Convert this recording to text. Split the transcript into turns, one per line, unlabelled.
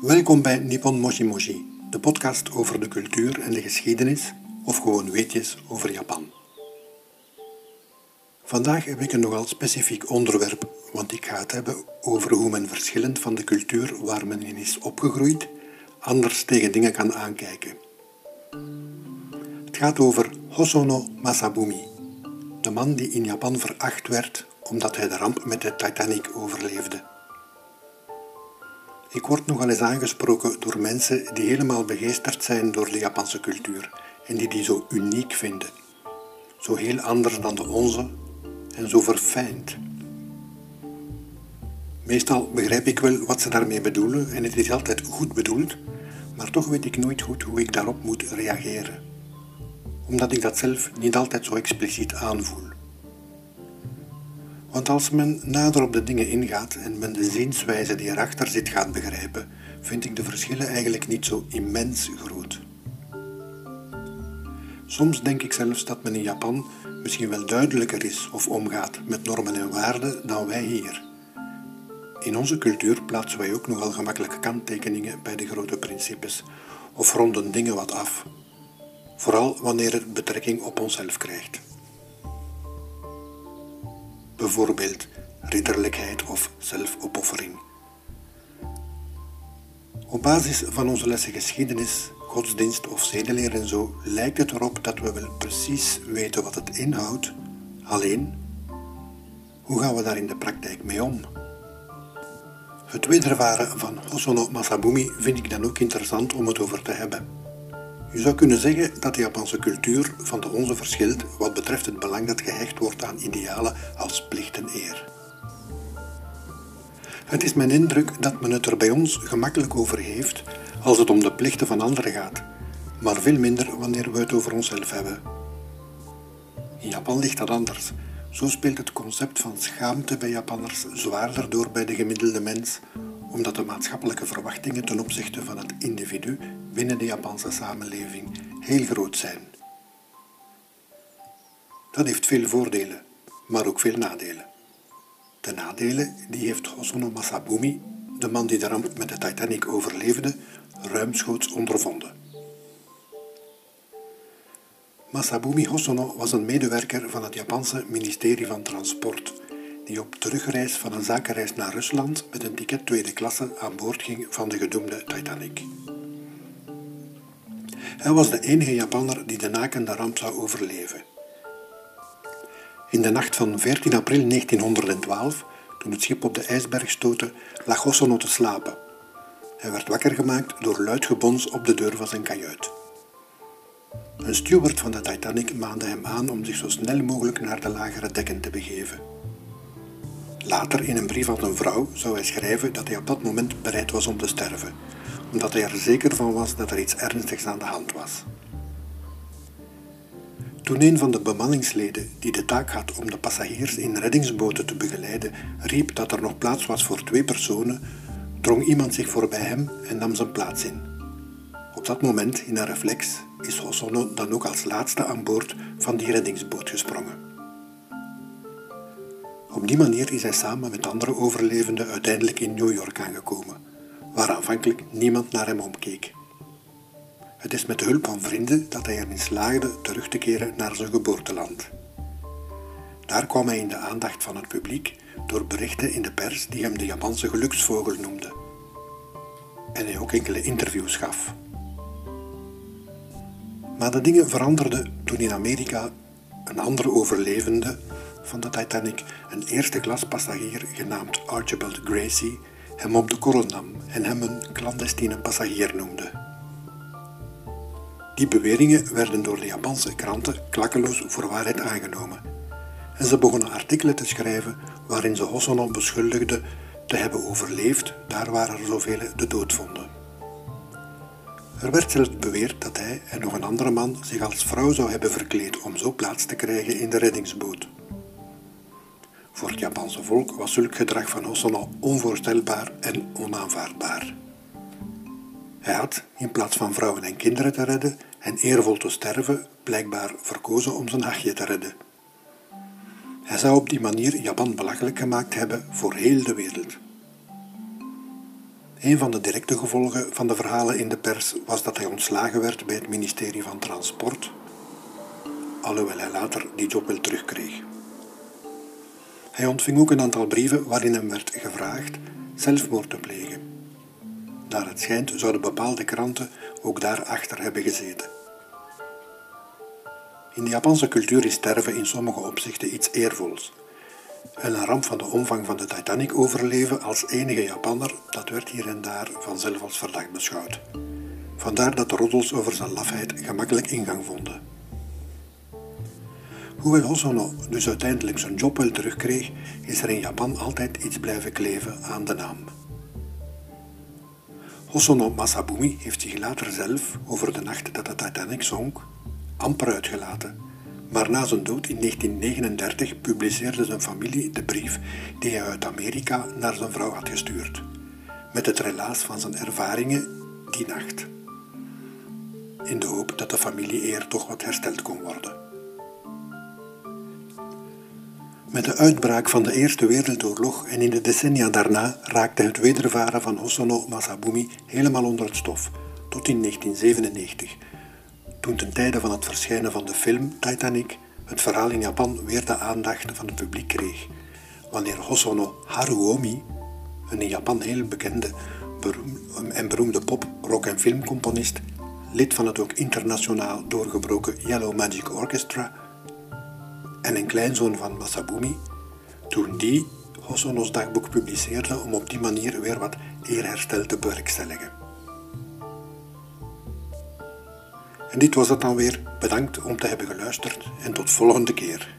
Welkom bij Nippon Moshi Moshi, de podcast over de cultuur en de geschiedenis, of gewoon weetjes over Japan. Vandaag heb ik een nogal specifiek onderwerp, want ik ga het hebben over hoe men verschillend van de cultuur waar men in is opgegroeid, anders tegen dingen kan aankijken. Het gaat over Hosono Masabumi, de man die in Japan veracht werd omdat hij de ramp met de Titanic overleefde. Ik word nogal eens aangesproken door mensen die helemaal begeesterd zijn door de Japanse cultuur en die die zo uniek vinden. Zo heel anders dan de onze en zo verfijnd. Meestal begrijp ik wel wat ze daarmee bedoelen en het is altijd goed bedoeld, maar toch weet ik nooit goed hoe ik daarop moet reageren. Omdat ik dat zelf niet altijd zo expliciet aanvoel. Want als men nader op de dingen ingaat en men de zienswijze die erachter zit gaat begrijpen, vind ik de verschillen eigenlijk niet zo immens groot. Soms denk ik zelfs dat men in Japan misschien wel duidelijker is of omgaat met normen en waarden dan wij hier. In onze cultuur plaatsen wij ook nogal gemakkelijke kanttekeningen bij de grote principes of ronden dingen wat af, vooral wanneer het betrekking op onszelf krijgt bijvoorbeeld ridderlijkheid of zelfopoffering. Op basis van onze lessen geschiedenis, godsdienst of zedeleer en zo lijkt het erop dat we wel precies weten wat het inhoudt. Alleen, hoe gaan we daar in de praktijk mee om? Het wedervaren van Hosono Masabumi vind ik dan ook interessant om het over te hebben. Je zou kunnen zeggen dat de Japanse cultuur van de onze verschilt wat betreft het belang dat gehecht wordt aan idealen als plicht en eer. Het is mijn indruk dat men het er bij ons gemakkelijk over heeft als het om de plichten van anderen gaat, maar veel minder wanneer we het over onszelf hebben. In Japan ligt dat anders. Zo speelt het concept van schaamte bij Japanners zwaarder door bij de gemiddelde mens omdat de maatschappelijke verwachtingen ten opzichte van het individu binnen de Japanse samenleving heel groot zijn. Dat heeft veel voordelen, maar ook veel nadelen. De nadelen die heeft Hosono Masabumi, de man die de ramp met de Titanic overleefde, ruimschoots ondervonden. Masabumi Hosono was een medewerker van het Japanse ministerie van Transport die op terugreis van een zakenreis naar Rusland met een ticket tweede klasse aan boord ging van de gedoemde Titanic. Hij was de enige Japanner die de nakende ramp zou overleven. In de nacht van 14 april 1912, toen het schip op de ijsberg stootte, lag Hosono te slapen. Hij werd wakker gemaakt door luid gebons op de deur van zijn kajuit. Een steward van de Titanic maande hem aan om zich zo snel mogelijk naar de lagere dekken te begeven. Later in een brief aan een vrouw zou hij schrijven dat hij op dat moment bereid was om te sterven, omdat hij er zeker van was dat er iets ernstigs aan de hand was. Toen een van de bemanningsleden, die de taak had om de passagiers in reddingsboten te begeleiden, riep dat er nog plaats was voor twee personen, drong iemand zich voorbij hem en nam zijn plaats in. Op dat moment, in een reflex, is Hosono dan ook als laatste aan boord van die reddingsboot gesprongen. Op die manier is hij samen met andere overlevenden uiteindelijk in New York aangekomen, waar aanvankelijk niemand naar hem omkeek. Het is met de hulp van vrienden dat hij erin slaagde terug te keren naar zijn geboorteland. Daar kwam hij in de aandacht van het publiek door berichten in de pers die hem de Japanse geluksvogel noemde. En hij ook enkele interviews gaf. Maar de dingen veranderden toen in Amerika een andere overlevende van de Titanic een eerste klas passagier genaamd Archibald Gracie hem op de korrel nam en hem een clandestine passagier noemde. Die beweringen werden door de Japanse kranten klakkeloos voor waarheid aangenomen en ze begonnen artikelen te schrijven waarin ze Hosono beschuldigden te hebben overleefd daar waar er zoveel de dood vonden. Er werd zelfs beweerd dat hij en nog een andere man zich als vrouw zou hebben verkleed om zo plaats te krijgen in de reddingsboot. Voor het Japanse volk was zulk gedrag van Hosono onvoorstelbaar en onaanvaardbaar. Hij had, in plaats van vrouwen en kinderen te redden en eervol te sterven, blijkbaar verkozen om zijn hachje te redden. Hij zou op die manier Japan belachelijk gemaakt hebben voor heel de wereld. Een van de directe gevolgen van de verhalen in de pers was dat hij ontslagen werd bij het ministerie van Transport, alhoewel hij later die job wel terugkreeg. Hij ontving ook een aantal brieven waarin hem werd gevraagd zelfmoord te plegen. Naar het schijnt zouden bepaalde kranten ook daarachter hebben gezeten. In de Japanse cultuur is sterven in sommige opzichten iets eervols. En een ramp van de omvang van de Titanic overleven als enige Japanner, dat werd hier en daar vanzelf als verdacht beschouwd. Vandaar dat de roddels over zijn lafheid gemakkelijk ingang vonden. Hoewel Hosono dus uiteindelijk zijn job wel terugkreeg, is er in Japan altijd iets blijven kleven aan de naam. Hosono Masabumi heeft zich later zelf, over de nacht dat de Titanic zonk, amper uitgelaten. Maar na zijn dood in 1939 publiceerde zijn familie de brief die hij uit Amerika naar zijn vrouw had gestuurd, met het relaas van zijn ervaringen die nacht, in de hoop dat de familie eer toch wat hersteld kon worden. Met de uitbraak van de Eerste Wereldoorlog en in de decennia daarna raakte het wedervaren van Hosono Masabumi helemaal onder het stof, tot in 1997, toen ten tijde van het verschijnen van de film Titanic het verhaal in Japan weer de aandacht van het publiek kreeg, wanneer Hosono Haruomi, een in Japan heel bekende en beroemde pop, rock en filmcomponist, lid van het ook internationaal doorgebroken Yellow Magic Orchestra, en een kleinzoon van Masabumi, toen die Hosono's dagboek publiceerde om op die manier weer wat eerherstel te bewerkstelligen. En dit was het dan weer. Bedankt om te hebben geluisterd en tot volgende keer.